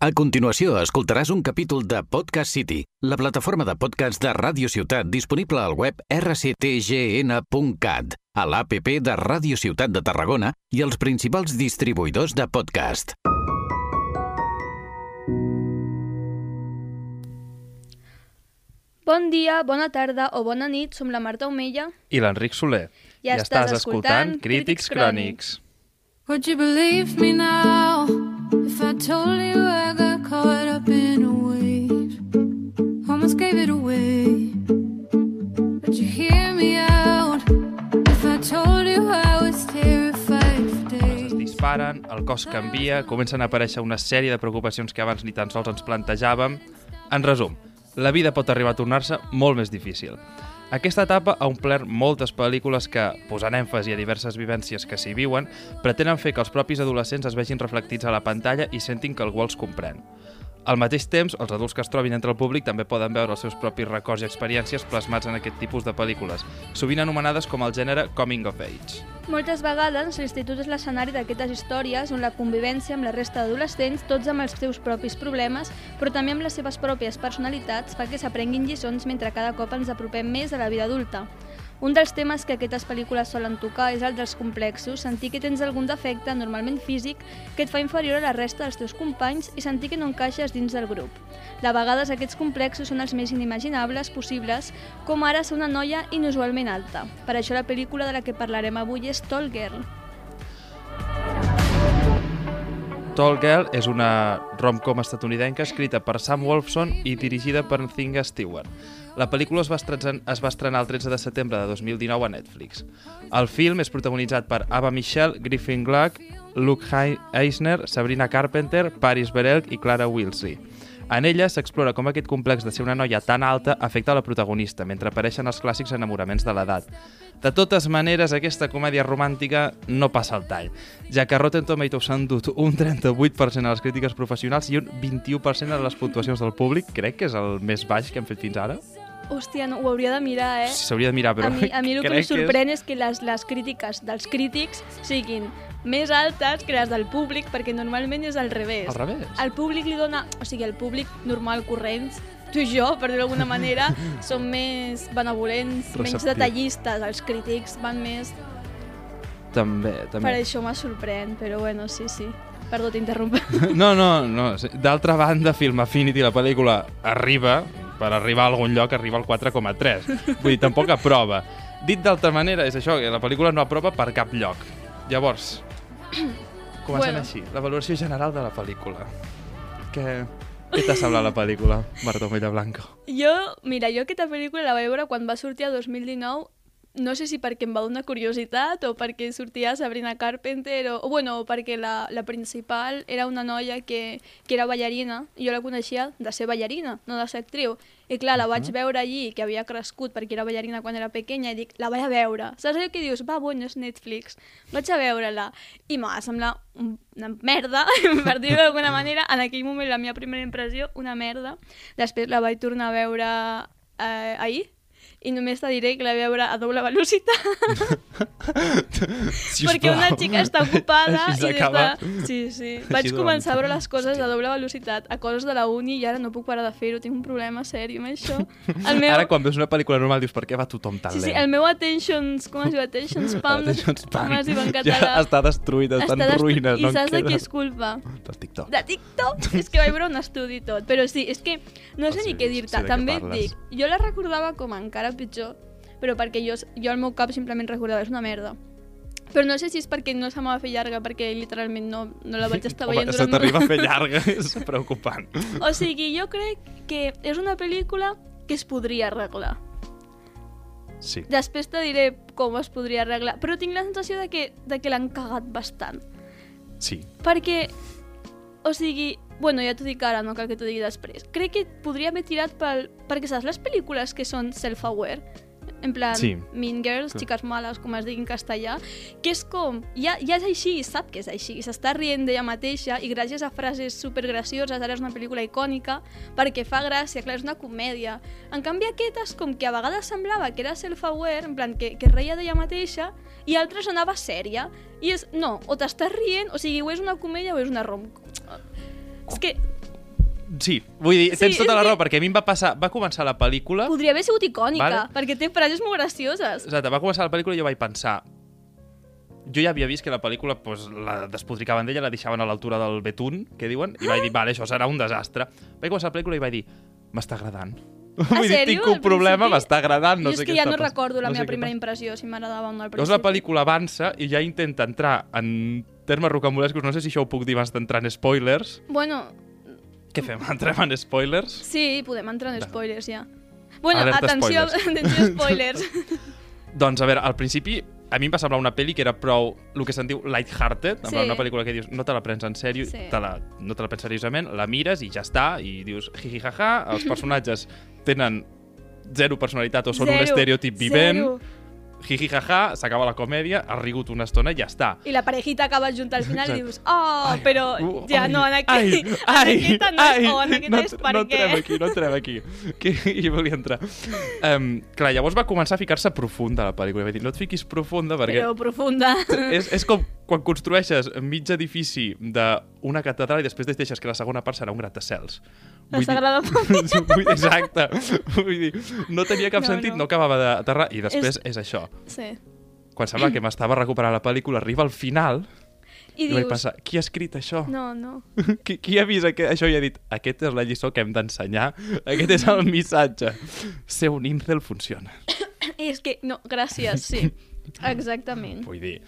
A continuació, escoltaràs un capítol de Podcast City, la plataforma de podcast de Ràdio Ciutat disponible al web rctgn.cat, a l'APP de Ràdio Ciutat de Tarragona i els principals distribuïdors de podcast. Bon dia, bona tarda o bona nit, som la Marta Omella. I l'Enric Soler. Ja estàs escoltant Crítics Crònics. Would you believe me now if I told you I caught up in a wave? Almost gave it away. Would you hear me out if I told you I was terrified for days? Disparen, el cos canvia, comencen a aparèixer una sèrie de preocupacions que abans ni tan sols ens plantejàvem. En resum, la vida pot arribar a tornar-se molt més difícil. Aquesta etapa ha omplert moltes pel·lícules que, posant èmfasi a diverses vivències que s'hi viuen, pretenen fer que els propis adolescents es vegin reflectits a la pantalla i sentin que algú els comprèn. Al mateix temps, els adults que es trobin entre el públic també poden veure els seus propis records i experiències plasmats en aquest tipus de pel·lícules, sovint anomenades com el gènere Coming of Age. Moltes vegades l'institut és l'escenari d'aquestes històries on la convivència amb la resta d'adolescents, tots amb els seus propis problemes, però també amb les seves pròpies personalitats, fa que s'aprenguin lliçons mentre cada cop ens apropem més a la vida adulta. Un dels temes que aquestes pel·lícules solen tocar és el dels complexos, sentir que tens algun defecte, normalment físic, que et fa inferior a la resta dels teus companys i sentir que no encaixes dins del grup. De vegades aquests complexos són els més inimaginables possibles, com ara ser una noia inusualment alta. Per això la pel·lícula de la que parlarem avui és Tall Girl. Tall Girl és una rom-com estatunidenca escrita per Sam Wolfson i dirigida per Thinga Stewart. La pel·lícula es va, estrenar, es va estrenar el 13 de setembre de 2019 a Netflix. El film és protagonitzat per Ava Michelle, Griffin Gluck, Luke Eisner, Sabrina Carpenter, Paris Berelk i Clara Wilsey. En ella s'explora com aquest complex de ser una noia tan alta afecta la protagonista, mentre apareixen els clàssics enamoraments de l'edat. De totes maneres, aquesta comèdia romàntica no passa el tall, ja que Rotten Tomatoes s'han dut un 38% a les crítiques professionals i un 21% a les puntuacions del públic. Crec que és el més baix que hem fet fins ara. Hòstia, no, ho hauria de mirar, eh? S'hauria de mirar, però a mi, a mi el que em sorprèn és que les, les crítiques dels crítics siguin més altes que les del públic, perquè normalment és al revés. Al revés? El públic li dona... O sigui, el públic normal, corrents, tu i jo, per dir-ho d'alguna manera, som més benevolents, menys Receptius. detallistes. Els crítics van més... També, també. Per això me sorprèn, però bueno, sí, sí. Perdó, t'interrompo. No, no, no. D'altra banda, Film Affinity, la pel·lícula, arriba, per arribar a algun lloc, arriba al 4,3. Vull dir, tampoc aprova. Dit d'altra manera, és això, que la pel·lícula no aprova per cap lloc. Llavors, comencem Bueno. així. La valoració general de la pel·lícula. Què, què t'ha semblat la pel·lícula, Marta Omella Blanco? Jo, mira, jo aquesta pel·lícula la vaig veure quan va sortir a 2019 no sé si perquè em va donar curiositat o perquè sortia Sabrina Carpenter o, o bueno, perquè la, la principal era una noia que, que era ballarina i jo la coneixia de ser ballarina, no de ser actriu. I clar, la vaig veure allí, que havia crescut perquè era ballarina quan era pequeña, i dic, la vaig a veure. Saps allò que dius? Va, bueno, és Netflix. Vaig a veure-la. I m'ha semblat un- una merda, per dir-ho d'alguna manera. En aquell moment, la meva primera impressió, una merda. Després la vaig tornar a veure eh, ahir, i només te diré que la vaig veure a doble velocitat perquè una xica està ocupada i des de... Sí, sí. Vaig començar a veure les coses a doble velocitat, a coses de la uni i ara no puc parar de fer-ho, tinc un problema seri amb això. El meu... Ara, quan veus una pel·lícula normal, dius, per què va tothom tan Sí, sí, lent? el meu attentions, com es diu, attention spam, Attention span. com es diu en català. Ja està destruït, està, en destru- ruïnes. I no saps de qui és culpa? Del TikTok. De TikTok? és que vaig veure un estudi tot. Però sí, és que no sé Ah, ni sí, què dir-te. També et dic, jo la recordava com encara pitjor, però perquè jo, jo al meu cap simplement recordava, és una merda. Però no sé si és perquè no se m'ha fer llarga, perquè literalment no, no la vaig estar Home, veient se durant... t'arriba a fer llarga, és preocupant. O sigui, jo crec que és una pel·lícula que es podria arreglar. Sí. Després te diré com es podria arreglar, però tinc la sensació de que, de que l'han cagat bastant. Sí. Perquè, o sigui, bueno, ja t'ho dic ara, no cal que t'ho digui després. Crec que podria haver tirat pel... Perquè saps les pel·lícules que són self-aware? En plan, Sí. Mean Girls, Clar. Xiques Males, com es digui en castellà, que és com, ja, ja és així, sap que és així, s'està rient d'ella mateixa i gràcies a frases supergracioses ara és una pel·lícula icònica perquè fa gràcia, clar, és una comèdia. En canvi aquesta és com que a vegades semblava que era self-aware, en plan que, que reia d'ella mateixa i altres anava sèria. I és, no, o t'estàs rient, o sigui, o és una comèdia o és una rom. És que Sí, vull dir, Sí, tens tota la que- raó, perquè a mi em va passar... Va començar la pel·lícula... Podria haver sigut icònica, Vale. perquè té frases molt gracioses. Exacte, va començar la pel·lícula i jo vaig pensar... Jo ja havia vist que la pel·lícula pues, la despotricaven d'ella, la deixaven a l'altura del betún, que diuen, i vaig dir, vale, això serà un desastre. Vaig començar la pel·lícula i vaig dir, m'està agradant. Vull dir, tinc un problema, m'està agradant, no jo és sé que ja no recordo la No meva primera impressió, si m'agradava o no al Llavors principi. la pel·lícula avança i ja intenta entrar en termes rocambolescos, no sé si això ho puc dir abans d'entrar en spoilers. Bueno, Què fem, entrem en spoilers? sí, podem entrar en spoilers ja. Bueno, Alerta atenció, spoilers. atenció spoilers. Doncs a veure, al principi a mi em va semblar una pel·li que era prou el que se'n diu light-hearted, Sí. una pel·lícula que dius no te la prens en sèrio, Sí. te la, no te la prens seriosament, la mires i ja està, i dius jiji jaja, els personatges tenen zero personalitat o són un Zero, estereotip vivent, zero. Jiji jaja, s'acaba la comèdia, ha rigut una estona i ja està. I la parejita acaba junta al final i Exacte. dius, oh, però Uh, ja ai, no, en, aquí, ai, en ai, aquesta no ai, és on, aquesta no, és per no entrem aquí, no entrem aquí. Que hi volia entrar. Um, clar, llavors va començar a ficar-se profunda la pel·lícula. Va dir, no et fiquis profunda perquè Però profunda. és, és com quan construeixes mig edifici d'una catedral i després deixes que la segona part serà un gratacels. La Sagrada Família. Exacte. Vull dir, no tenia cap No, sentit, no. no, acabava d'aterrar. I després és... és això. Sí. Quan sembla que m'estava recuperant la pel·lícula, arriba al final I i vaig dius, pensar, qui ha escrit això? no, no. Qui, qui ha vist aquest, això i ha dit aquesta és la lliçó que hem d'ensenyar, aquest és el missatge. Ser un incel funciona. És que, no, gràcies, sí. Exactament. Vull dir,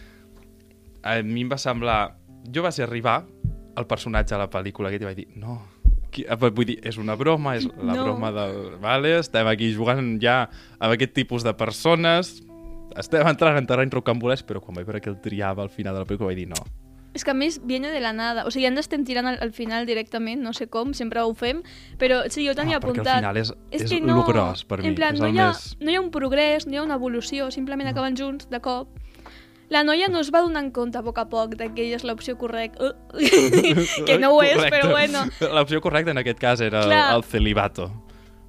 a mi em va semblar... Jo vaig arribar al personatge a la pel·lícula aquest i vaig dir, no, qui... eh, vull dir, és una broma, és la No. broma del... Vale, estem aquí jugant ja amb aquest tipus de persones, estem entrant en terreny rocambolesc, però quan vaig veure que el triava al final de la pel·lícula vaig dir no. És que a més viene de la nada. O sigui, ens estem tirant al, al final directament, no sé com, sempre ho fem, però sí, jo tenia Ah, perquè al apuntat... final és- és que lo gros per mi, En plan, és no el hi, ha, més- no hi ha un progrés, no hi ha una evolució, simplement acaben junts de cop. La noia no es va donar en compte a poc a poc de que ella és l'opció correcta. que no ho és, Correcte. però bueno. L'opció correcta en aquest cas era Clar. el celibato.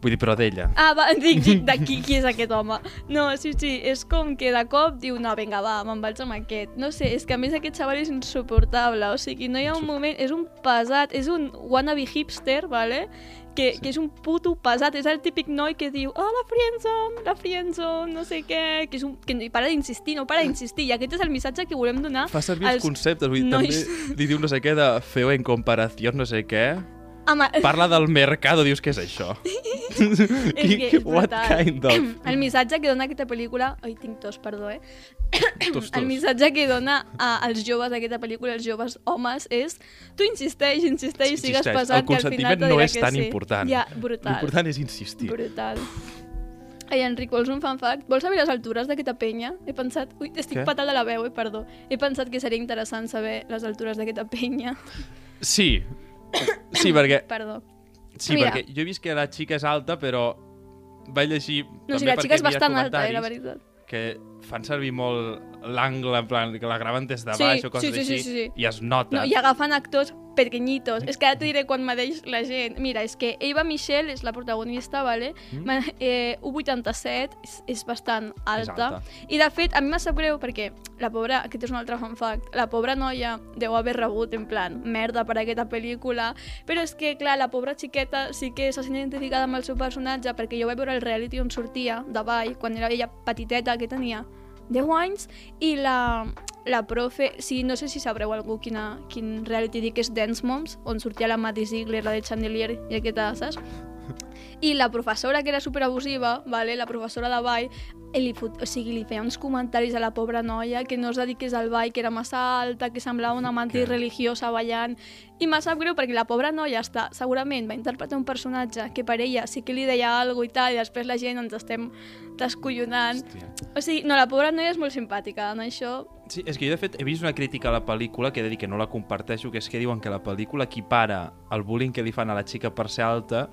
Vull dir, però d'ella. Ah, va, dic, dic, de qui, qui és aquest home? No, sí, sí, és com que de cop diu, no, vinga, va, me'n vaig amb aquest. No sé, és que a més aquest xaval és insuportable, o sigui, no hi ha un moment, és un pesat, és un wannabe hipster, vale? Que, que és un puto pesat, és el típic noi que diu, oh, la friendzone, la friendzone, no sé què, que, és un, que no para d'insistir, no para d'insistir, i aquest és el missatge que volem donar Fa servir els conceptes, vull dir, nois. també li diu no sé què de feo en comparació, no sé què. Home, Parla del mercado, dius, què és això? és que és What brutal. kind of... El missatge que dona aquesta pel·lícula... Ai, tinc tos, perdó, eh? Tos, El tos. missatge que dona a, als joves d'aquesta pel·lícula, als joves homes, és tu insisteix, insisteix, Sí, sigues insisteix. pesat, El que al final te no és tan sí. important. Ja, brutal. L'important és insistir. Brutal. Ai, Enric, vols un fan fact? Vols saber les altures d'aquesta penya? He pensat... Ui, estic Què? fatal de la veu, eh? Perdó. He pensat que seria interessant saber les altures d'aquesta penya. Sí. Sí, perquè, Perdó. sí, Mira. perquè jo he vist que la xica és alta, però vaig llegir... No, si també la xica és bastant alta, eh, la veritat. que fan servir molt l'angle, en plan, que la graven des de Sí, baix o coses sí, sí, sí, així, sí, sí. i es nota. No, i agafen actors pequeñitos. És que ara t'ho diré quan m'adeix la gent. Mira, és que Eva Michelle és la protagonista, vale? Mm. Eh, 1,87 és, és bastant alta. alta. I de fet, a mi em sap greu perquè la pobra, aquest és un altre fun fact, la pobra noia deu haver rebut en plan merda per aquesta pel·lícula, però és que, clar, la pobra xiqueta sí que se sent identificada amb el seu personatge perquè jo vaig veure el reality on sortia de ball, quan era ella petiteta, que tenia 10 anys, i la, la profe, sí, no sé si sabreu algú quina, quin reality dic és Dance Moms, on sortia la Maddie Ziegler, la de Chandelier i aquesta, saps? I la professora, que era superabusiva, vale? la professora de ball, li, fot... o sigui, li feia uns comentaris a la pobra noia que no es dediqués al ball, que era massa alta, que semblava una mantis religiosa ballant. I m'ha sap greu perquè la pobra noia està, segurament va interpretar un personatge que per ella sí que li deia alguna i tal, i després la gent ens estem descollonant. Hòstia. O sigui, no, la pobra noia és molt simpàtica, en això... Sí, és que jo de fet he vist una crítica a la pel·lícula que he de dir que no la comparteixo, que és que diuen que la pel·lícula equipara el bullying que li fan a la xica per ser alta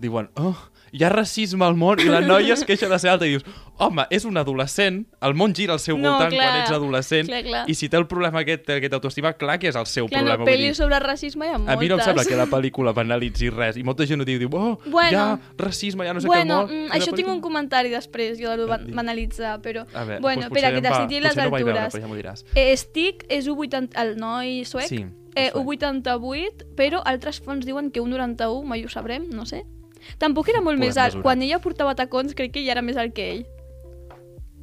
diuen, oh, hi ha racisme al món i la noia es queixa de ser alta i dius, home, és un adolescent, el món gira al seu No, voltant clar. quan ets adolescent Clar, clar. i si té el problema aquest, aquest autoestima, clar que és el seu Clar, no, problema. vull dir. pel·lis sobre racisme hi ha moltes. A mi no em sembla que la pel·lícula banalitzi res i molta gent ho diu, diu, oh, Bueno. hi ha racisme, ja no sé bueno, què al món. mm, això tinc un comentari després, jo de ban Di. banalitzar, però... A veure, bueno, doncs espera, que dit les no veure, altures. però ja m'ho diràs. Eh, Stick és 1,80... El noi suec Sí. eh, Això. 1,88, però altres fonts diuen que 1,91, mai ho sabrem, no sé. Tampoc era molt Podem més alt. mesurar. Quan ella portava tacons, crec que ja era més alt que ell.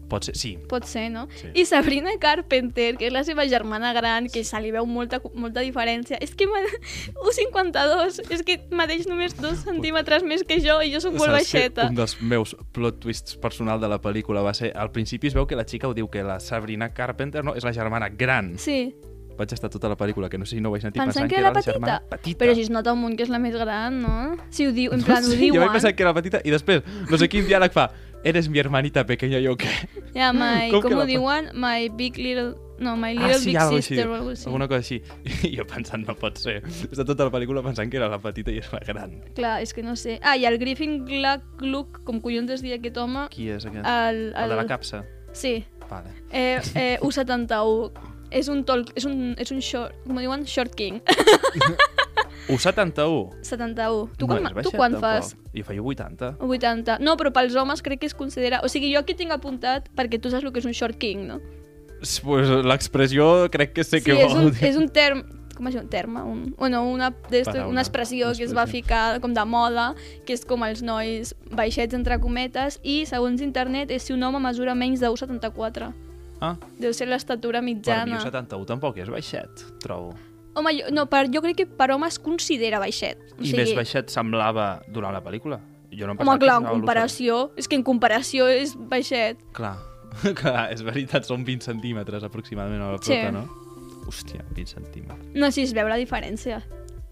Pot ser, sí. Pot ser, no? Sí. I Sabrina Carpenter, que és la seva germana gran, que se li veu molta, molta diferència. És que m'ha- 1,52, és que mateix només dos centímetres més que jo i jo sóc molt Saps que baixeta. Un dels meus plot twists personal de la pel·lícula va ser... Al principi es veu que la xica ho diu que la Sabrina Carpenter no, és la germana gran. Sí, Vaig estar tota la pel·lícula, que no sé si no ho vaig sentir, pensant pensant que que era la petita. germana petita. Però si es nota un munt que és la més gran, no? Si ho diu, en plan, no ho sé, diuen. jo vaig pensar que era petita i després no sé quin diàleg fa eres mi hermanita pequeña, jo què? Ja, my, Com com, ho la- diuen? My big little... No, my little big algo sister o alguna així. cosa així. Alguna cosa així. I jo pensant, no pot ser. Està tota la pel·lícula pensant que era la petita i és la gran. Clar, és que no sé. Ah, i el Griffin Gluck, Gluck com collons es deia aquest home... Qui és aquest? El, El de la capsa? Sí. Vale. Eh, eh, U71. És un, tol, és un, és un short, com diuen? Short king. U71. 71. Tu no quan, és tu quan fas? Jo feia 80. 80. No, però pels homes crec que es considera... O sigui, jo aquí tinc apuntat perquè tu saps el que és un short king, no? Pues l'expressió crec que sé sí, què és vol un, dir. és un term... Com es diu? Un terme? Un, bueno, una, Paraula, una expressió que es va ficar com de moda, que és com els nois baixets entre cometes, i segons internet és si un home mesura menys de 1,74. Ah, Deu ser l'estatura per mi mitjana. 71 tampoc és baixet, trobo. Home, jo, no, per, jo crec que per home es considera baixet. O I més baixet semblava durant la pel·lícula. Jo no em Home, clar, en comparació... És que en comparació és baixet. l'1. Clar, clar, és veritat, són 20 centímetres aproximadament a la Sí. prota, no? Hòstia, 20 centímetres. No, si es veu la diferència.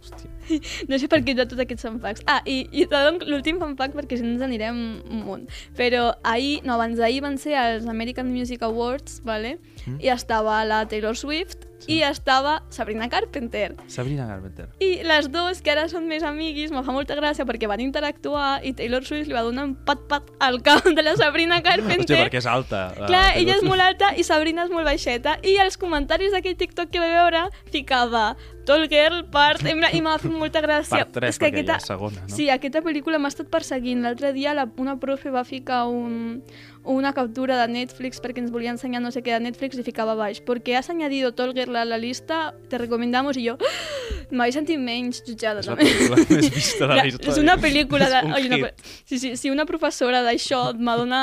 Hòstia. No sé per què de tots aquests fanfacts. Ah, i, i l'últim fanfact perquè si no ens anirem un munt. Però ahir, no, abans d'ahir van ser els American Music Awards, vale? Mm. I estava la Taylor Swift Sí. i estava Sabrina Carpenter. Sabrina Carpenter. I les dues, que ara són més amiguis, me fa molta gràcia perquè van interactuar i Taylor Swift li va donar un pat-pat al cap de la Sabrina Carpenter. Hòstia, perquè és alta. la Clar, ella és molt alta i Sabrina és molt baixeta. I els comentaris d'aquell TikTok que va veure ficava Tall Girl part... I m'ha fet molta gràcia. Part 3, És que perquè ja és segona, no? Sí, aquesta pel·lícula m'ha estat perseguint. L'altre dia la, una profe va ficar un, una captura de Netflix perquè ens volia ensenyar no sé què de Netflix i ficava baix. Porque has añadido Tall Girl a la lista, te recomendamos. I jo m'havia sentit menys jutjada. És la també. pel·lícula més vista de la, La- història. És una pel·lícula de... És un Oi, una... Sí, sí, si una professora d'això m'adona...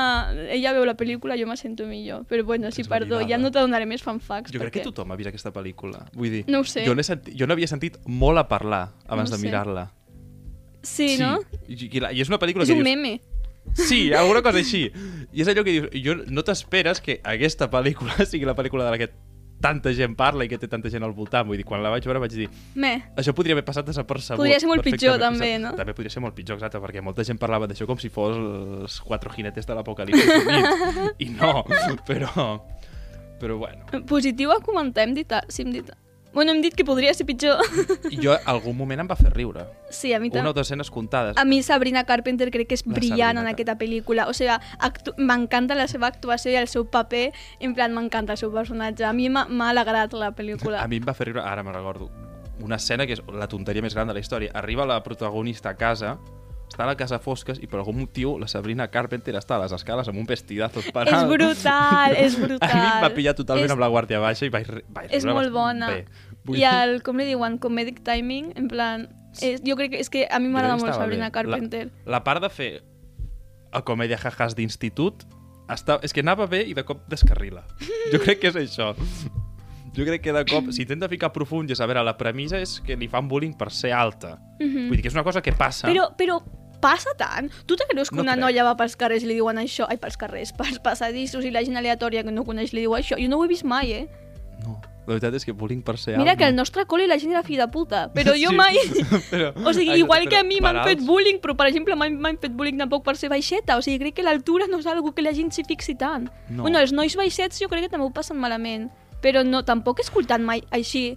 Ella veu la pel·lícula, jo me sento millor. Però bueno, sí, És perdó, ja no te donaré més fanfacts. Jo crec que perquè... tothom ha vist aquesta pel·lícula. Vull dir, No ho sé. jo, n'he jo n'havia sentit molt a parlar abans No de mirar-la. Sí, no? I, i, és una pel·lícula És que un dius... meme. Sí, alguna cosa així. I és allò que dius, jo no t'esperes que aquesta pel·lícula sigui la pel·lícula de la que tanta gent parla i que té tanta gent al voltant. Vull dir, quan la vaig veure vaig dir, Me. això podria haver passat desapercebut. Podria ser molt pitjor, també, no? També podria ser molt pitjor, exacte, perquè molta gent parlava d'això com si fos els quatre jinetes de l'apocalipsi. I no, però... Però bueno. Positiu hem dit... Sí, hem dit... Bueno, hem dit que podria ser pitjor. I jo algun moment em va fer riure. sí, a mi Una o també. dues escenes comptades. A mi Sabrina Carpenter crec que és La brillant Sabrina en aquesta pel·lícula. O sigui, actu... m'encanta la seva actuació i el seu paper. En plan, m'encanta el seu personatge. A mi m'ha m'ha alegrat la pel·lícula. A mi em va fer riure, ara me'n recordo, una escena que és la tonteria més gran de la història. Arriba la protagonista a casa, està a la casa fosques i per algun motiu la Sabrina Carpenter està a les escales amb un vestidazo És esperant. brutal, és brutal. A mi em va pillar totalment és, amb la guàrdia baixa i vaig, vaig És molt bastant bona. Bé. Vull I el, com li diuen, comedic timing, en plan... És, jo crec que és que a mi m'agrada molt Sabrina bé. Carpenter. La, la part de fer a comèdia jajas d'institut està... és que anava bé i de cop descarrila. Jo crec que és això. Jo crec que de cop, si intenta ficar profund, és, a veure, la premissa és que li fan bullying per ser alta. Mhm. Vull dir que és una cosa que passa. Però, però passa tant? Tu te creus que No una crec. noia va pels carrers i li diuen això? Ai, pels carrers, pels passadissos i la gent aleatòria que no coneix li diu això? Jo no ho he vist mai, eh? No, la veritat és que bullying per ser Mira alt... que al no. nostre col·le la gent era fill de puta, però jo Sí, mai... però, O sigui, igual que però a mi m'han fet bullying, però per exemple mai m'han fet bullying tampoc per ser baixeta. O sigui, crec que l'altura no és algo que la gent s'hi fixi tant. No. Bueno, els nois baixets jo crec que també ho passen malament. Però no, tampoc he escoltat mai així.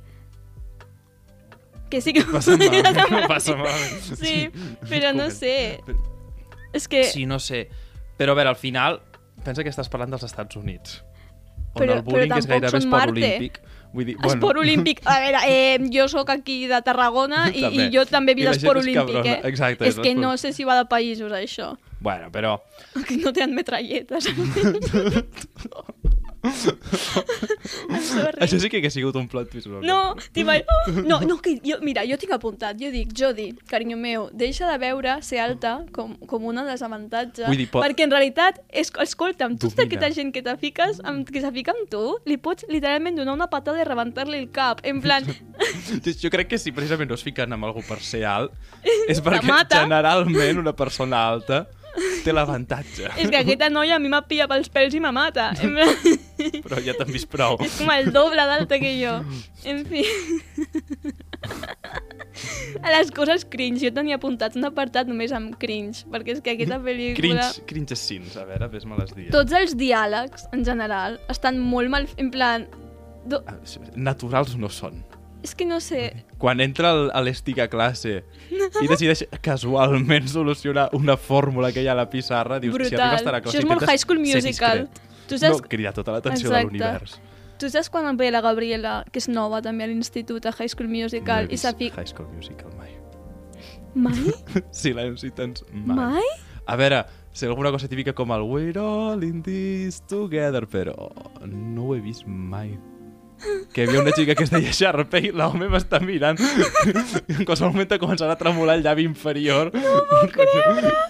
Que sí que Passa semblar passa així. malament. Sí, però no sé. Però- És que... Sí, no sé. Però a veure, al final, pensa que estàs parlant dels Estats Units. On Però- el bullying però és gairebé esport Marte. olímpic. Vull dir, Esport olímpic. A veure, eh, jo sóc aquí de Tarragona i, També. i jo també he I la vist gent esport és olímpic, eh? Exacte, és és que l'esport- no sé si va de països, això. Bueno, però... Que no tenen metralletes. Això sí que hagués sigut un plot twist. No, t'imag- oh, no, no, que jo, mira, jo tinc apuntat, jo dic, Jodi, carinyo meu, deixa de veure ser alta com, com un desavantatge, Vull dir, pot- perquè en realitat, és, escolta'm, tota Domina. aquesta gent que te fiques, amb, que se fica amb tu, li pots literalment donar una patada i rebentar-li el cap, en plan, Jo crec que si precisament no es fiquen amb algú per ser alt, és perquè generalment una persona alta té l'avantatge. és que aquesta noia a mi m'ha pillat pels pèls i me mata. Però ja t'han vist prou. és com el doble d'alta que jo. En fi... A les coses cringe, jo tenia apuntat un apartat només amb cringe, perquè és que aquesta pel·lícula... Cringe, cringe scenes, a veure, vés-me les dies. Tots els diàlegs, en general, estan molt mal... En plan... Do... Ah, Naturals no són. És que no sé... Quan entra l'Estic a classe i decideix casualment solucionar una fórmula que hi ha a la pissarra, dius, si arriba a Brutal. estar a classe... Això és molt High School Musical. Tu saps, No cridar tota l'atenció de l'univers. tu saps quan ve la Gabriela, que és nova també a l'institut, a High School No Musical, he i s'ha fic... High School Musical mai. Mai? Silenci tens mai. Mai? A veure, sé alguna cosa típica com el We're all in this together, però no ho he vist mai. Que hi havia una xica que es deia Sharpay, l'home m'està mirant. en qualsevol moment començarà a tremolar el llavi inferior. No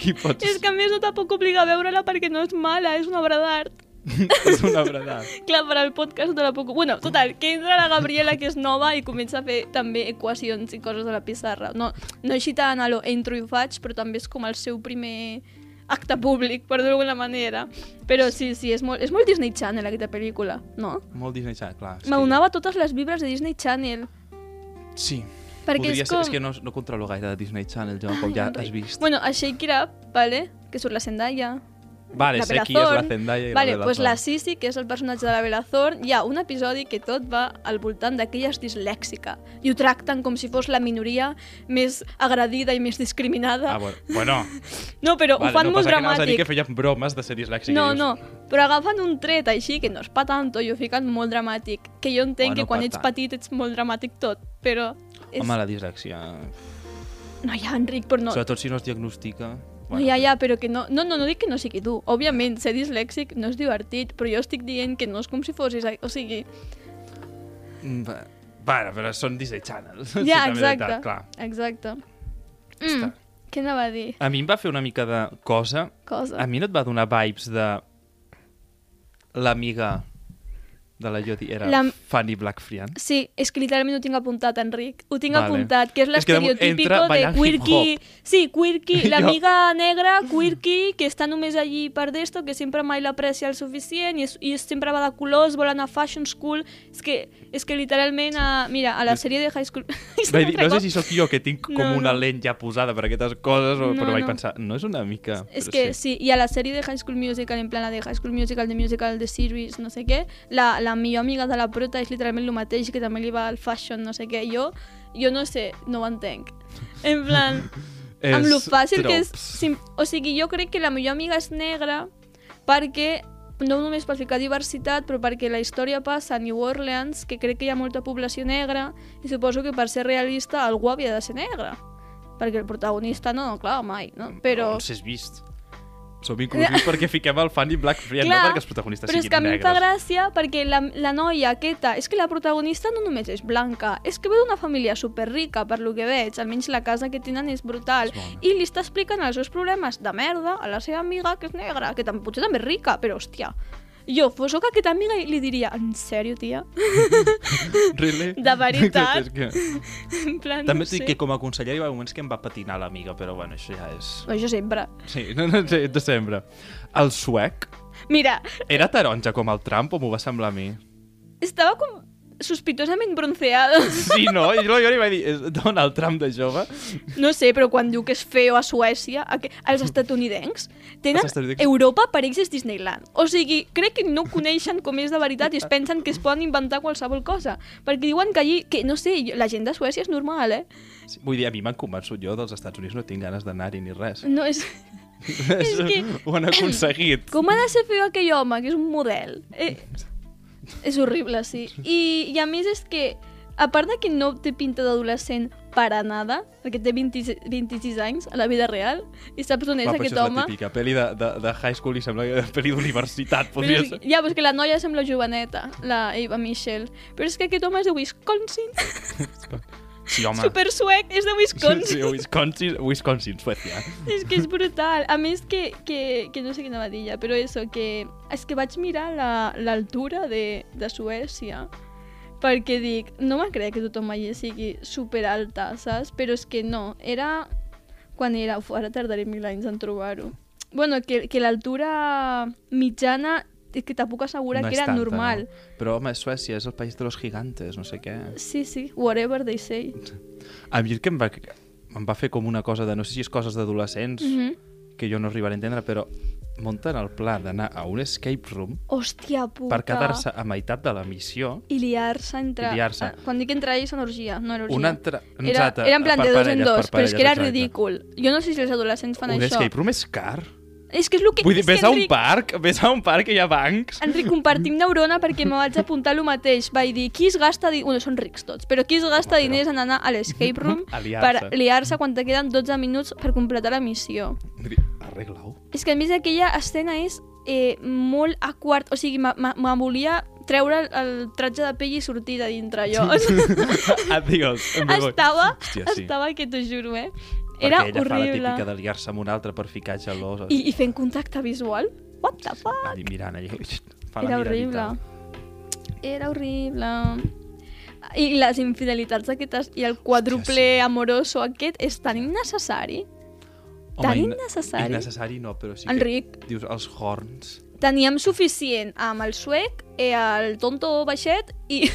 Qui pots... És que a més no te puc obligar a veure-la perquè no és mala, és una obra d'art. és una verdad. Clar, per al podcast no la puc... Bueno, total, que entra la Gabriela, que és nova, i comença a fer també equacions i coses a la pissarra. No, no així tant a lo entro i ho faig, però també és com el seu primer acte públic, per dir-ho d'alguna manera. Però sí, sí, és molt, és molt Disney Channel, aquesta pel·lícula, no? Molt Disney Channel, clar. és M'aunava totes les vibres de Disney Channel. Sí. Perquè Podria és ser, com... és que no, no controlo gaire de Disney Channel, jo, com ja has vist. Bueno, a Shake It Up, vale? que surt la Zendaya, vale, la sé qui és la. Zendaya i Vale, la pues la. Sisi, que és el personatge de la Bella Thorne, hi ha un episodi que tot va al voltant d'aquella és dislèxica i ho tracten com si fos la minoria més agredida i més discriminada. Ah, bueno. bueno no, però vale, ho fan no, molt anaves a dir dramàtic. que feien bromes de ser dislèxic. No, dius, no, però agafen un tret així que no és pa tanto i ho fiquen molt dramàtic. Que jo entenc Bueno, que quan ets tant. petit ets molt dramàtic tot, però... És... Home, la dislèxia... No, ja, Enric, però no... Sobretot si no es diagnostica... No, ja, ja, però que no... No, no, no dic que no sigui dur. Òbviament, ser dislèxic no és divertit, però jo estic dient que no és com si fossis... O sigui, Mm, va- Bueno, però són Disney Channel. Sí, ja, també és veritat, exacte. clar. Exacte. Està. Mm, què anava a dir? A mi em va fer una mica de cosa. Cosa. A mi no et va donar vibes de l'amiga de la Jodie era La- Fanny Blackfrian. Sí, és que literalment ho tinc apuntat, Enric. Ho tinc Vale. apuntat, que és de- l'estereotípico de ballant quirky... Sí, quirky, l'amiga negra, quirky, que està només allí per d'esto, que sempre mai l'aprecia el suficient i, és, i és, sempre va de colors, vol anar a fashion school... És que, és que literalment, a, mira, a la sèrie de High School... Vaig dir, no sé si sóc jo que tinc com No, una no. lent ja posada per aquestes coses, o, No, però vaig no. pensar, no és una mica... És que sí. i a la sèrie de High School Musical, en plan la de High School Musical, de Musical, de Series, no sé què, la, la millor amiga de la prota és literalment el mateix, que també li va al fashion, no sé què. Jo, jo no sé, no ho entenc. En plan, amb lo És fàcil que és... o sigui, jo crec que la millor amiga és negra perquè no només per ficar diversitat, però perquè la història passa a New Orleans, que crec que hi ha molta població negra, i suposo que per ser realista algú havia de ser negre. Perquè el protagonista no, clar, mai, no? Però... On s'has vist? Som inclusius perquè fiquem el Fanny Blackfrian, no Clar, perquè els protagonistes però és siguin que a mi fa negres. gràcia perquè la, la noia aquesta, és que la protagonista no només és blanca, és que ve d'una família superrica, per lo que veig, almenys la casa que tenen és brutal, És i li està explicant els seus problemes de merda a la seva amiga, que és negra, que tam potser també és rica, però hòstia, jo fos sóc aquesta amiga i li diria, en sèrio, tia? Really? De veritat. és que... en plan, També no et dic sé. que com a conseller hi va moments que em va patinar l'amiga, però bueno, això ja és... Això sempre. Sí, no, no, sí, de sempre. El suec Mira, era taronja com el Trump o m'ho va semblar a mi? estava com sospitosament bronceado. Sí, no? I jo, jo li vaig dir, és Donald Trump de jove? No sé, però quan diu que és feo a Suècia, a que, els estatunidencs tenen... Els estatunidencs- Europa per ells és Disneyland. O sigui, crec que no coneixen com és de veritat i es pensen que es poden inventar qualsevol cosa. Perquè diuen que allí, que no sé, la gent de Suècia és normal, eh? Sí, vull dir, a mi m'han convençut jo dels Estats Units, no tinc ganes d'anar-hi ni res. No és... És que- Ho han aconseguit. Com ha de ser feo aquell home, que és un model? Eh, és horrible, sí. I, I a més és que, a part de que no té pinta d'adolescent para nada, perquè té 20, 26 anys a la vida real, i saps on és Va, aquest això és home? la típica pel·li de, de, de high school i sembla que pel·li d'universitat, podria ser. ja, però és que la noia sembla joveneta, la Eva Michelle. Però és que aquest home és de Wisconsin, Sí, home. super suec, és de Wisconsin. Sí, Wisconsin, Wisconsin, Suècia. És que és brutal. A més que, que, que no sé quina va dir ja, però eso, que és que vaig mirar la- l'altura de, de Suècia perquè dic, no me crec que tothom allà sigui super alta, saps? Però és que no, era quan era, uf, ara tardaré mil anys en trobar-ho. Bueno, que, que l'altura mitjana és que te puc assegurar no que era tanta, normal. No? Però, home, Suècia és el país de los gigantes, no sé què. Sí, sí, whatever they say. A mi el que em va, em va fer com una cosa de, no sé si és coses d'adolescents, Mm -hmm. que jo no arribaré a entendre, però munten el pla d'anar a un escape room Hòstia puta. per quedar-se a meitat de la missió I liar-se entre... I liar-se. Ah, Quan dic entre ells, són orgia, no era orgia. una altra... Era, era en plan de dos en dos, per però és que era exacte. ridícul. Jo no sé si els adolescents fan Un això. escape room és car. És que és el que... Vull dir, és que, ves a un Enric, parc, ves a un parc que hi ha bancs. Enric, compartim neurona perquè me vaig apuntar el mateix. Vaig dir, qui es gasta... Di... Bueno, són rics tots, però qui es gasta però- diners en anar a l'escape room A liar-se. per liar-se quan te queden 12 minuts per completar la missió? Arregla-ho. És que a més aquella escena és eh, molt a quart... O sigui, me volia treure el, el tratge de pell i sortir de dintre jo. Adiós. estava, Hòstia, sí. estava que t'ho juro, eh? Era Perquè ella fa la horrible. típica de liar-se amb un altre per ficar gelós. I, I fent contacte visual? What the fuck? Allí mirant, allà. Fa Era horrible. Era horrible. I les infidelitats aquestes i el quadruple amoroso aquest és tan innecessari. tan inne- innecessari. Innecessari no, però sí Enric. que dius els horns. Teníem suficient amb el suec, eh, el tonto baixet i...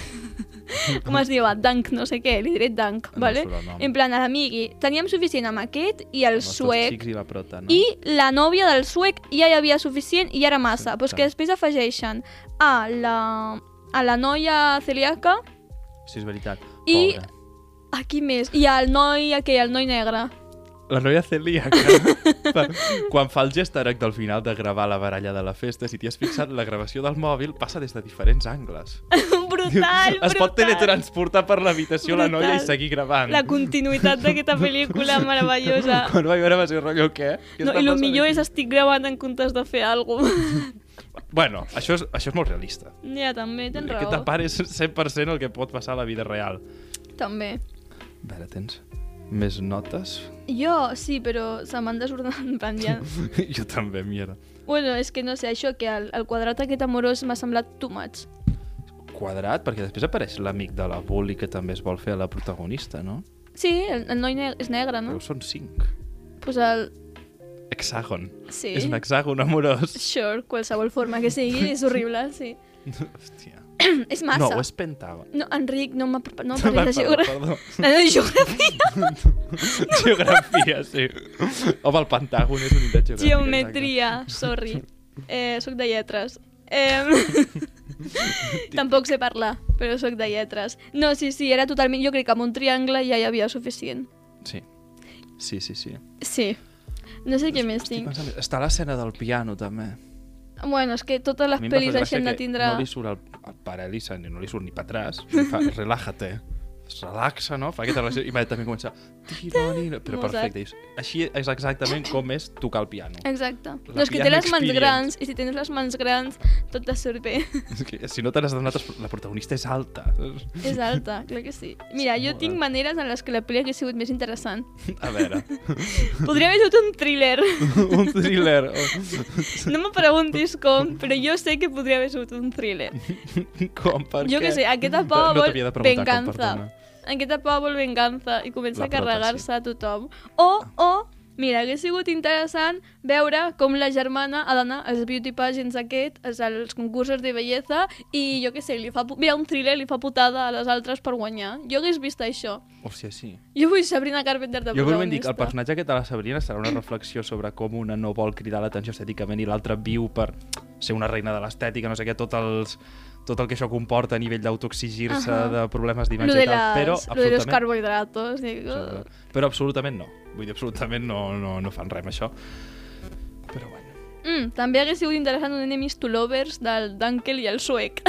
Com es diu? Dunk, no sé què, li diré Dunk, No vale? En plan, a l'amigui. Teníem suficient amb aquest i el tots suec i la prota, no? I la nòvia del suec ja hi havia suficient i ja era massa. Sí, Però que després afegeixen a la, a la noia celíaca Sí, és veritat. I- Pobre. a qui més? I al noi aquell, el noi negre. La noia celíaca, quan fa el gest heroic del final de gravar la baralla de la festa, si t'hi has fixat, la gravació del mòbil passa des de diferents angles. brutal, es pot brutal. teletransportar per l'habitació la noia i seguir gravant. La continuïtat d'aquesta pel·lícula meravellosa. Quan vaig veure va ser rotllo, què? Què No, I el millor aquí? és estic gravant en comptes de fer alguna cosa. Bueno, això és, això és molt realista. ja, també, tens raó. part és 100% el que pot passar a la vida real. També. A veure, tens més notes? Jo, sí, però se m'han desordenat ja. jo també, mierda. Bueno, és que no sé, això que el, el quadrat aquest amorós m'ha semblat too much. Quadrat, perquè després apareix l'amic de la Bully que també es vol fer a la protagonista, no? Sí, el, el noi ne és negre, no? Però són cinc. Pues el... Hexàgon. Sí. És un hexàgon amorós. Sure, qualsevol forma que sigui, és horrible, sí. Hòstia. és massa. No, és pentàgon. No, Enric, no, m'ha- no parlis de geografia. perdó. No, geografia. Geografia, sí. Home, el pentàgon és unitat geogràfica. Geometria, sorry. Eh, soc de lletres. Eh, tampoc sé parlar, però sóc de lletres. No, sí, sí, era totalment... Jo crec que amb un triangle ja hi havia suficient. exacte. Sí. Sí, sí, sí. Sí. No sé què més tinc. pensant... Està l'escena del piano, també. Bueno, és que totes les pel·lis deixen de tindre... No li surt el, el pare Elisa, ni no li surt ni per atràs. Li fa, relájate. Es relaxa, no? Fa aquesta relació i immediatament comença... Tironino, però perfecte. dius, Així és exactament com és tocar el piano. Exacte. La No, és que té les mans grans, i si tens les mans grans, tot te surt bé. És que, si no te n'has adonat, la protagonista és alta. És alta, clar que sí. Mira, jo tinc maneres en les que la pel·li hagués sigut més interessant. A veure, Podria haver sigut un thriller. un thriller. No me preguntis com, però jo sé que podria haver sigut un thriller. Com, per Jo què? què sé, aquesta No- pava no vol venganza. Aquesta pava vol venganza i comença La a carregar-se a tothom. O, o, mira, hagués sigut interessant veure com la germana ha d'anar als beauty pageants aquest, als, als concursos de bellesa, i jo què sé, li fa, mira, un thriller li fa putada a les altres per guanyar. Jo hagués vist això. Hòstia, sí. Jo vull Sabrina Carpenter de Jo igualment dic, el protagonista. personatge aquest de la Sabrina serà una reflexió sobre com una no vol cridar l'atenció estèticament i l'altra viu per ser una reina de l'estètica, no sé què, tot, els, tot el que això comporta a nivell d'autoexigir-se, Ahà. de problemes d'imatge i tal, però lo de absolutament, carbohidratos. Dic, però absolutament no. Vull dir, absolutament no, no, no fan res amb això. Però bueno. Mm, també hagués sigut interessant un Enemies to Lovers del Dunkel i el suec.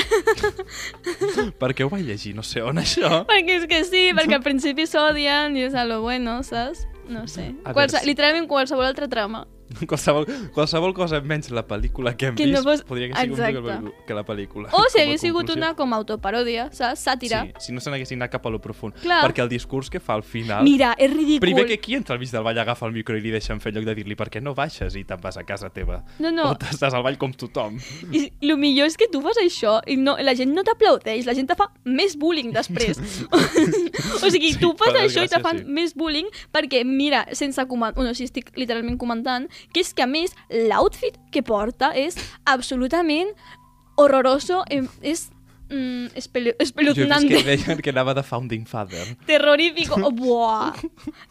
Per què ho vaig llegir? No sé on, això. perquè és que sí, perquè al principi s'odien i és a lo bueno, saps? No sé. A Qualse, literalment qualsevol altra trama. Qualsevol, qualsevol cosa menys la pel·lícula que hem Que no vist fos- podria haver sigut millor Exacte. que la pel·lícula. O si hagués sigut una com a autoparòdia, saps? Sàtira. Sí, si no se n'haguessin anat cap a lo profund. Clar. Perquè el discurs que fa al final... Mira, és ridícul. Primer que aquí entra al mig del ball, agafa el micro i li deixen fer lloc de dir-li per què no baixes i te'n vas a casa teva. No, no. O t'estàs al ball com tothom. I el millor és que tu fas això i no, la gent no t'aplaudeix, la gent te fa més bullying després. o sigui, Sí, tu fas això i te fan sí. més bullying perquè, mira, sense comentar, bueno, si estic literalment comentant, que és que a més l'outfit que porta és absolutament horroroso, és mm, espele- Jo he vist espeluznante, que deien que anava de Founding Father. terrorífico, oh, buah.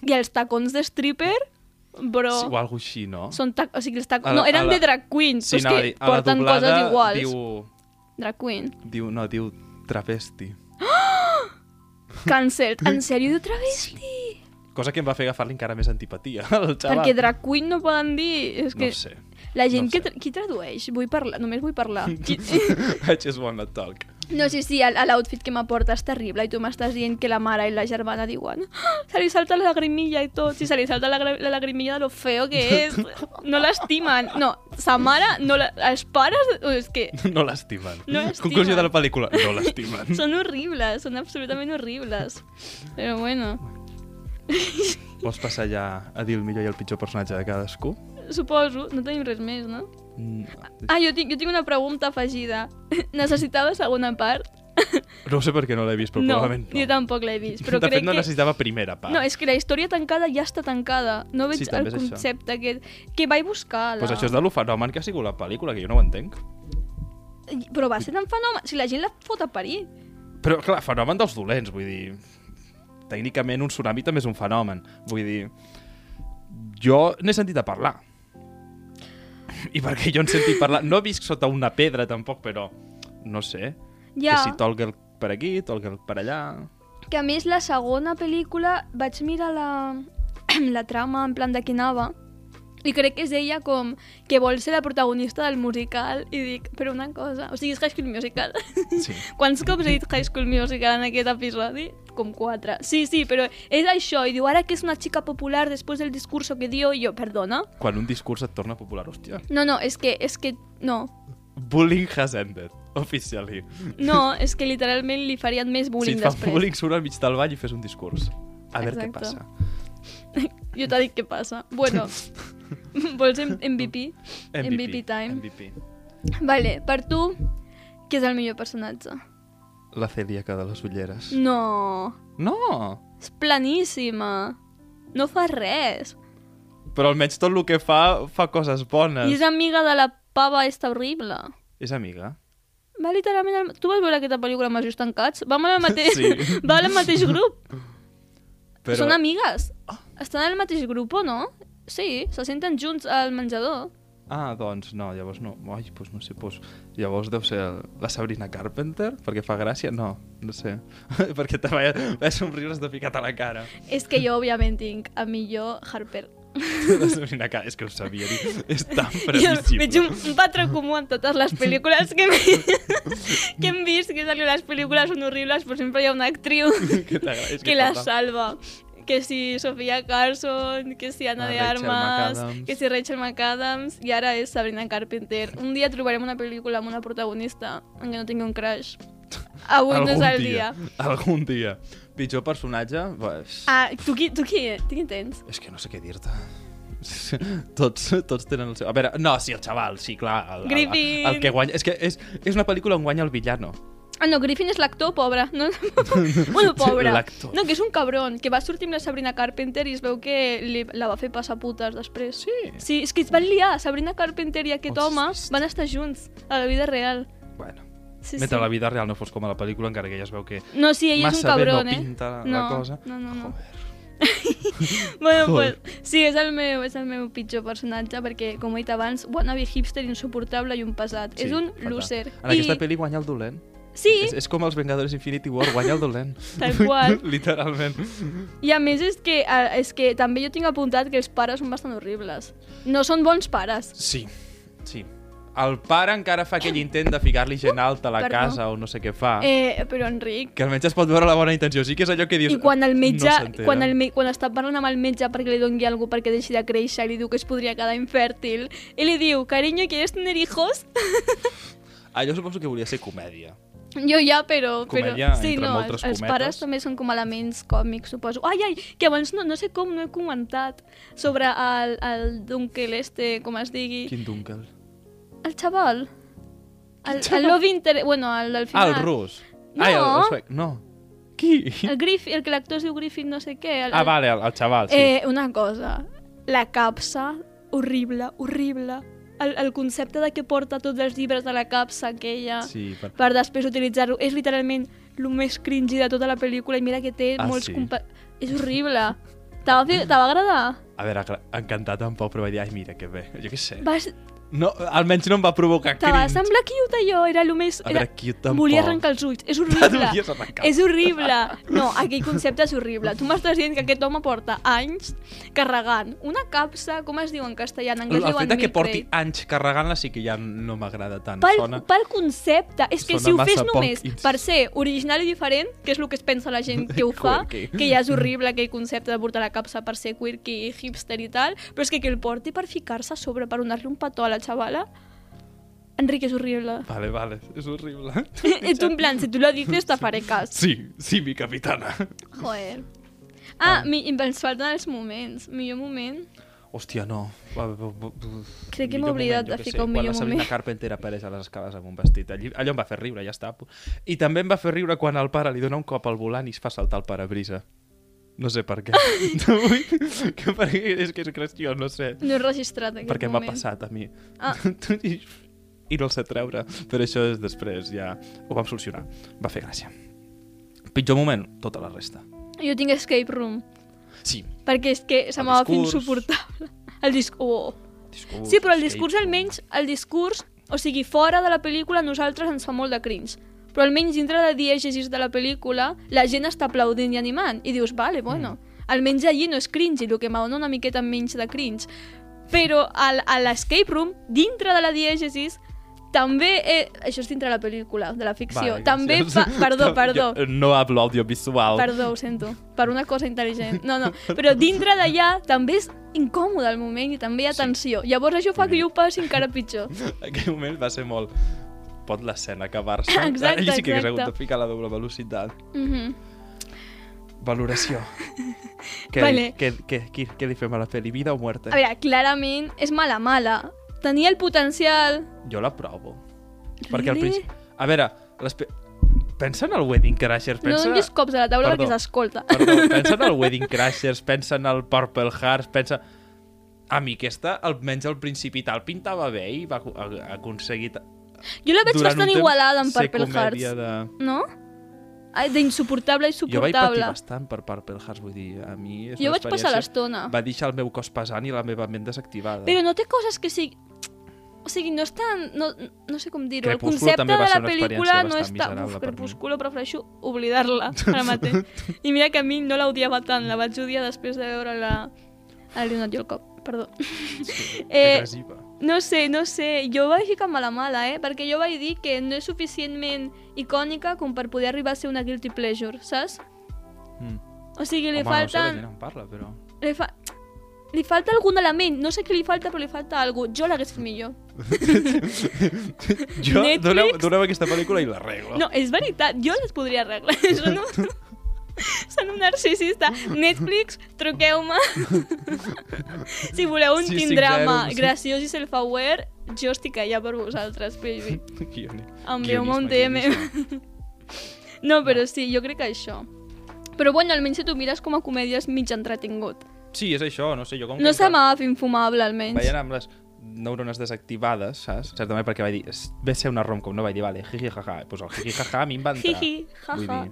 I els tacons de stripper, bro, Sí, o alguna així, no? són tac... o sigui, els tac... A la- no, eren la- de drag queens, Sí, però és a que porten coses iguals. diu... Drag queen. Diu, no, diu travesti. Cancelled. En sèrio de travesti? Cosa que em va fer agafar-li encara més antipatia al xaval. Perquè drag queen no poden dir... És No que ho sé. la gent no que... sé. Tra qui tradueix? Vull parlar, només vull parlar. Qui... I just wanna talk. no, sí, sí, l'outfit que m'aporta és terrible i tu m'estàs dient que la mare i la germana diuen "Ah, se li salta la lagrimilla i tot, si se li salta la, la lagrimilla de lo feo que és, no l'estimen. No, sa mare, no la... els pares, oh, és que No l'estimen. No. Conclusió de la pel·lícula. No l'estimen. són horribles, són absolutament horribles. Però bueno, Vols passar ja a dir el millor i el pitjor personatge de cadascú? suposo, no tenim res més, no? Mm, Ah, jo tinc, jo tinc una pregunta afegida. Necessitava segona part? No ho sé per què no l'he vist, però no, probablement no. jo tampoc l'he vist. Però de crec fet, no que... necessitava primera part. No, és que la història tancada ja està tancada. No veig Sí, el concepte que, que vaig buscar. La... Pues això és de lo fenomen que ha sigut la pel·lícula, que jo no ho entenc. Però va ser tan fenomen... Si la gent la fot a parir. Però, clar, fenomen dels dolents, vull dir... Tècnicament, un tsunami també és un fenomen. Vull dir... Jo n'he sentit a parlar. I perquè jo en sentit parlar... No visc sota una pedra, tampoc, però... No sé. Ja, Que si Tolkien per aquí, Tolkien per allà... que a més la segona pel·lícula vaig mirar la, la trama en plan de què anava i crec que és ella com que vol ser la protagonista del musical i dic, però una cosa, o sigui, és High School Musical. Sí. Quants cops he dit High School Musical en aquest episodi? Com quatre. Sí, sí, però és això. I diu, ara que és una xica popular després del discurso que dio, i jo, perdona? Quan un discurs et torna popular, hòstia. No, no, és que, és que, no. Bullying has ended, officially. No, és que literalment li farien més bullying si et fan després. bullying, surt al mig del ball i fes un discurs. A veure què passa. Jo t'he dit què passa. Bueno, vols M- MVP? MVP time. MVP. Vale, per tu, qui és el millor personatge? La celíaca de les ulleres. No, No! és planíssima. No fa res. Però almenys tot el que fa, fa coses bones. I és amiga de la pava esta horrible. És amiga? Va literalment... Al... Tu vas veure aquesta pel·lícula amb els ulls tancats? Vam al mateix... Sí. Va al mateix grup. Però... Són amigues. Estan al mateix grup o no? Sí, se senten junts al menjador. Ah, doncs no, llavors no. Ai, doncs no sé, doncs... Llavors deu ser la Sabrina Carpenter, perquè fa gràcia? No, no sé. perquè te vaig, vaig somriure de picat a la cara. És que jo, òbviament, tinc a millor Harper. La Sabrina Carpenter, és que ho sabia dir. És tan Jo previsible. veig un, un patró comú en totes les pel·lícules que hem, que hem vist, que és que les pel·lícules són horribles, però sempre hi ha una actriu que és que la salva. Que si Sofia Carson, que si Ana Ah, de Rachel Armas, McAdams. que si Rachel McAdams, i ara és Sabrina Carpenter. Un dia trobarem una pel·lícula amb una protagonista en què no tingui un crush. Avui no és el dia. Algun dia. Pitjor personatge? Pues... Ah, tu qui, tu qui, tu qui tens? És que no sé què dir-te. tots, tots tenen el seu... A veure, no, sí, el xaval, sí, clar. El, el, Griffin. el, que guanya... És que és, és una pel·lícula on guanya el villano. Ah, no, Griffin és l'actor, pobre. No? bueno, pobre. No, que és un cabron, que va sortir amb la Sabrina Carpenter i es veu que li, la va fer passar putes després. Sí. Sí, és que es van liar. Sabrina Carpenter i aquest Oh, home van estar junts a la vida real. Bueno, Sí, mentre sí. la vida real no fos com a la pel·lícula, encara que ja es veu que No, sí, ell és un massa bé cabron, no eh? pinta la no, cosa. No, no, no. Joder. bueno, Joder. pues, sí, és el, meu, és el meu pitjor personatge perquè, com he dit abans, wannabe hipster insuportable i un pesat. Sí, és un fatal. loser. En aquesta I... pel·li guanya el dolent. Sí, És, és com els Vengadores Infinity War, guanya el dolent. Tal qual. Literalment. i a més és que, és que també jo tinc apuntat que els pares són bastant horribles. No són bons pares. Sí. Sí. El pare encara fa aquell intent de ficar-li gent alta a la Perdó. casa o no sé què fa. Eh, però Enric, Que almenys es pot veure la bona intenció. Sí que és allò que dius... i quan el metge, No quan, el, me- quan està parlant amb el metge perquè li doni alguna perquè deixi de créixer, li diu que es podria quedar infèrtil, i li diu, cariño, ¿quieres tener hijos? Allò suposo que volia ser comèdia. Jo ja, però... però Comèdia sí, entre no, els, els pares també són com elements còmics, suposo. Ai, ai, que abans no, no sé com no he comentat sobre el, el Dunkel este, com es digui. Quin dunkel. El xaval. El, el Love Inter... Bueno, el del Ah, final. el rus. No. Ai, el, el suec. No. Qui? El Griffith, el que l'actor es diu Griffith no sé què. El, Ah, vale, el, el xaval, sí. Eh, una cosa. La capsa, horrible, horrible. El, el concepte de que porta tots els llibres de la capsa aquella sí, per... per després utilitzar-ho és literalment el més cringy de tota la pel·lícula i mira que té Ah, molts... sí? compa- És horrible. Te va, fer, te va agradar? A veure, encantat tampoc, però vaig dir, ai, mira, que bé. Jo què sé. Vas, No, almenys no em va provocar te va cringe. semblar cute allò, era el més... A Era... veure, cute tampoc. Volia arrencar els ulls, és horrible. És horrible. No, aquell concepte és horrible. Tu m'estàs dient que aquest home porta anys carregant una capsa, com es diu en castellà? En anglès el fet que porti anys carregant-la sí que ja no m'agrada tant. Pel, Sona... pel concepte. És que sona si ho fes poc només ins- per ser original i diferent, que és el que es pensa la gent que ho fa, que ja és horrible aquell concepte de portar la capsa per ser quirky i hipster i tal, però és que que el porti per ficar-se a sobre, per donar-li un petó a la xavala, Enrique, és horrible. Vale, vale, és horrible. Tu en plan, si tu lo dices, te faré cas. Sí, sí, mi capitana. Joder. Ah, mi, i ens falten els moments. Millor moment. Hòstia, no. Crec que m'he oblidat moment, de ficar un quan millor la Sabrina moment. Carpenter apareix a les escales amb un vestit. Allí, allò em va fer riure, ja està. I també em va fer riure quan el pare li dona un cop al volant i es fa saltar el parabrisa. No sé per què. No vull... que perquè és que és gràcies, no sé. No he registrat aquest perquè m'ha passat a mi. Ah. I, I no el sé treure. Però això és després, ja ho vam solucionar. Va fer gràcia. Pitjor moment, tota la resta. Jo tinc Escape Room, Sí, perquè és que se m'ha discurs. insuportable. El discurs... Oh. discurs... Sí, però el discurs almenys, el discurs, o sigui, fora de la pel·lícula a nosaltres ens fa molt de cringe. Però almenys dintre de diègesis de la pel·lícula la gent està aplaudint i animant. I dius, vale, bueno, Mm. almenys allí no és cringe, i el que m'adona una miqueta menys de cringe. Però al, a l'escape room, dintre de la diègesis, també... Eh, això és dintre de la pel·lícula, de la ficció. Vale, també fa... Perdó, perdó. Jo no hablo audiovisual. Perdó, ho sento. Per una cosa intel·ligent. No, no. Però dintre d'allà també és incòmode el moment i també hi ha Sí. tensió. Llavors això fa que jo ho passi encara pitjor. Aquell moment va ser molt... Pot l'escena acabar-se. Exacte, Allí sí que hagués hagut de ficar la doble velocitat. Mhm. Valoració. què, Vale. què, què, què, què li fem a la pel·li? Vida o muerte? A veure, clarament és mala mala. Tenia el potencial... Jo l'aprovo. Perquè al Really? principi... A veure, les pe... pensa en el Wedding Crashers, No pensa... donis cops a la taula Perdó. perquè s'escolta. Perdó, pensa en el Wedding Crashers, pensa en el Purple Hearts, pensa... A mi aquesta, almenys al principi tal, pintava bé i va aconseguir... Jo la veig durant bastant igualada amb Purple Hearts. De... No? Ai, D'insuportable i Jo vaig patir suportable. bastant per Purple Hearts, vull dir, a mi és Jo vaig passar l'estona. Va deixar el meu cos pesant i la meva ment desactivada. Però no té coses que sigui... O sigui, no és tan... No, no sé com dir-ho. El concepte de la pel·lícula no és tan... Uf. Crepúsculo prefereixo oblidar-la ara mateix. I mira que a mi no l'odiava tant. La vaig odiar després de veure la... A Leonard Jolcop, perdó. Sí, eh, agressiva. No sé, no sé. Jo vaig ficar mala mala, eh? Perquè jo vaig dir que no és suficientment icònica com per poder arribar a ser una guilty pleasure, saps? Mm. O sigui, li Home, no sé, la falten... gent en parla, però... li, fa... li falta algun element. No sé què li falta, però li falta alguna Jo l'hagués fet millor. Jo, Netflix? doneu, doneu aquesta pel·lícula i l'arreglo. No, és veritat, jo les podria arreglar. Són un, són un narcisista. Netflix, truqueu-me. si voleu un Sí, teen drama euros. graciós i self-aware, jo estic allà per vosaltres, baby. Envieu-me un DM. No, però sí, jo crec que això. Però bueno, almenys si tu mires com a comèdia és mig entretingut. Sí, és això, no sé, jo com No se m'ha fet infumable, almenys. Veient amb les neurones desactivades, saps? Certament perquè vaig dir, "Es- ve ser una rom-com, no vaig dir, vale, jiji, jaja. Pues el jiji, jaja a mi em va entrar. Jiji, Vull jaja. dir,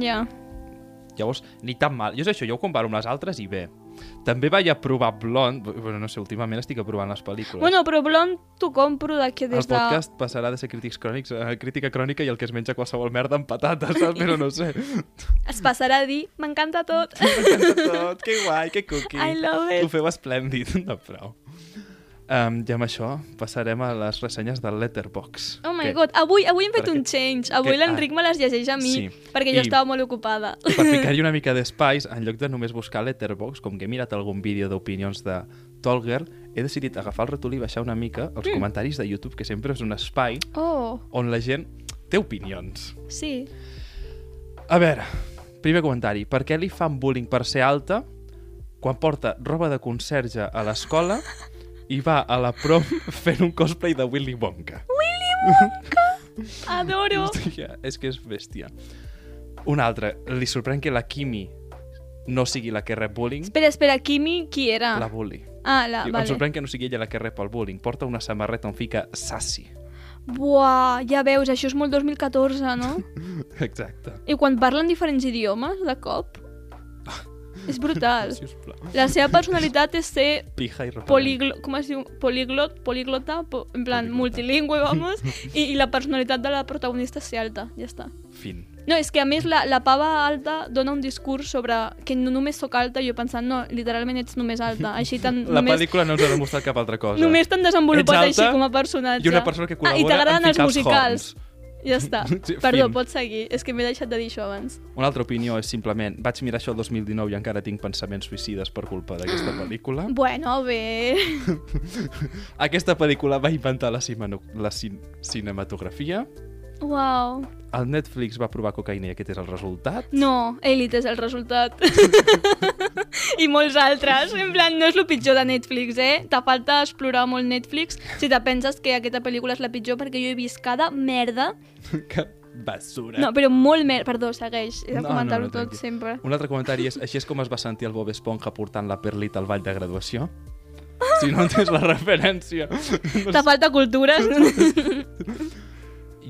Ja. llavors, ni tan mal. Jo és això, jo ho comparo amb les altres i bé. També vaig aprovar Blond, bueno, no sé, últimament estic aprovant les pel·lícules. Bueno, però Blond t'ho compro de que el des de... podcast passarà de ser crítics crònics a crítica crònica i el que es menja qualsevol merda amb patates, saps? Però no sé. Es passarà a dir, m'encanta tot. M'encanta tot, que guai, que cookie. I love it. Ho feu esplèndid, no prou. Um, I amb això passarem a les ressenyes del Letterbox. Oh my que, god, avui, avui hem fet perquè- un change. Avui que- l'Enric me les llegeix a mi, Sí. perquè jo I- estava molt ocupada. Per ficar-hi una mica d'espais, en lloc de només buscar Letterbox, com que he mirat algun vídeo d'opinions de Tall Girl, he decidit agafar el ratolí i baixar una mica els Mm. comentaris de YouTube, que sempre és un espai Oh, on la gent té opinions. sí. A veure, primer comentari. Per què li fan bullying per ser alta quan porta roba de conserge a l'escola i va a la prom fent un cosplay de Willy Wonka? Adoro. Hòstia, és que és bèstia. Un altre, li sorprèn que la Kimi no sigui la que rep bullying, Espera, espera, Kimi, qui era? la bully. Ah, la, Diu, Em vale. sorprèn que no sigui ella la que rep el bullying. Porta una samarreta on fica Sassy. Buah, ja veus, això és molt 2014, no? Exacte. I quan parlen diferents idiomes, de cop, és brutal. La seva personalitat és ser Pija i poliglo... com es diu? Poliglot, poliglota, po... en plan Poliglota. multilingüe, vamos, i, i la personalitat de la protagonista és ser alta, ja està. Fin. No, és que a més la, la pava alta dona un discurs sobre que no només sóc alta, jo pensant, no, literalment ets només alta, així tan... La només, pel·lícula no ens ha demostrat cap altra cosa. només t'han desenvolupat així com a personatge. I una persona que Ah, i col·labora t'agraden en els musicals. horns. Ja està. Sí, Perdó, fin. pots seguir. És que m'he deixat de dir això abans. Una altra opinió és simplement, vaig mirar això el 2019 i encara tinc pensaments suïcides per culpa d'aquesta pel·lícula. Bueno, bé... Aquesta pel·lícula va inventar la, cimano- la cin cinematografia, Uau. el Netflix va provar cocaïna i aquest és el resultat. No, Elite és el resultat. I molts altres. En plan, no és el pitjor de Netflix, eh? Te falta explorar molt Netflix si te penses que aquesta pel·lícula és la pitjor perquè jo he vist cada merda. Que basura. No, però molt merda. Perdó, segueix. He de No, comentar-ho no, no, tot sempre. Un altre comentari és, així és com es va sentir el Bob Esponja portant la perlita al ball de graduació? Si no entens la referència. Te falta cultures.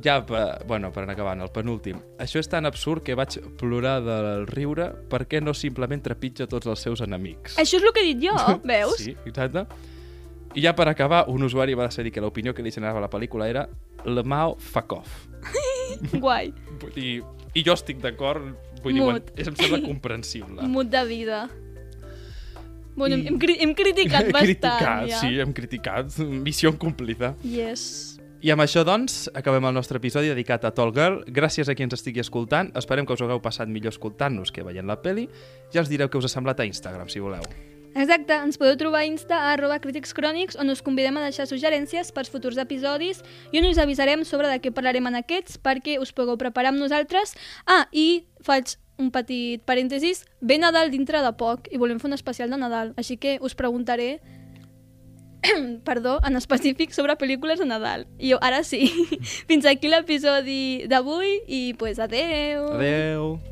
Ja, per, bueno, per anar acabant, el penúltim. Això és tan absurd que vaig plorar del riure perquè no simplement trepitja tots els seus enemics. Això és el que he dit jo, veus? Sí, exacte. I ja per acabar, un usuari va decidir que l'opinió que li generava la pel·lícula era le Mao fuck off. Guai. Vull dir, I jo estic d'acord, vull dir, és, em sembla comprensible. Mut de vida. Bueno, I- hem, hem criticat bastant, criticat, ja. sí, hem criticat. Missió incomplida. Yes. I amb això, doncs, acabem el nostre episodi dedicat a Tall Girl. Gràcies a qui ens estigui escoltant. Esperem que us hagueu passat millor escoltant-nos que veient la peli. Ja us direu què us ha semblat a Instagram, si voleu. Exacte, ens podeu trobar a Insta a arroba crítics on us convidem a deixar suggerències pels futurs episodis i on us avisarem sobre de què parlarem en aquests perquè us pugueu preparar amb nosaltres. Ah, i faig un petit parèntesis, ve Nadal dintre de poc i volem fer un especial de Nadal, així que us preguntaré perdó, en específic sobre pel·lícules de Nadal. I jo, ara sí. Fins aquí l'episodi d'avui i pues adeu. Adeu!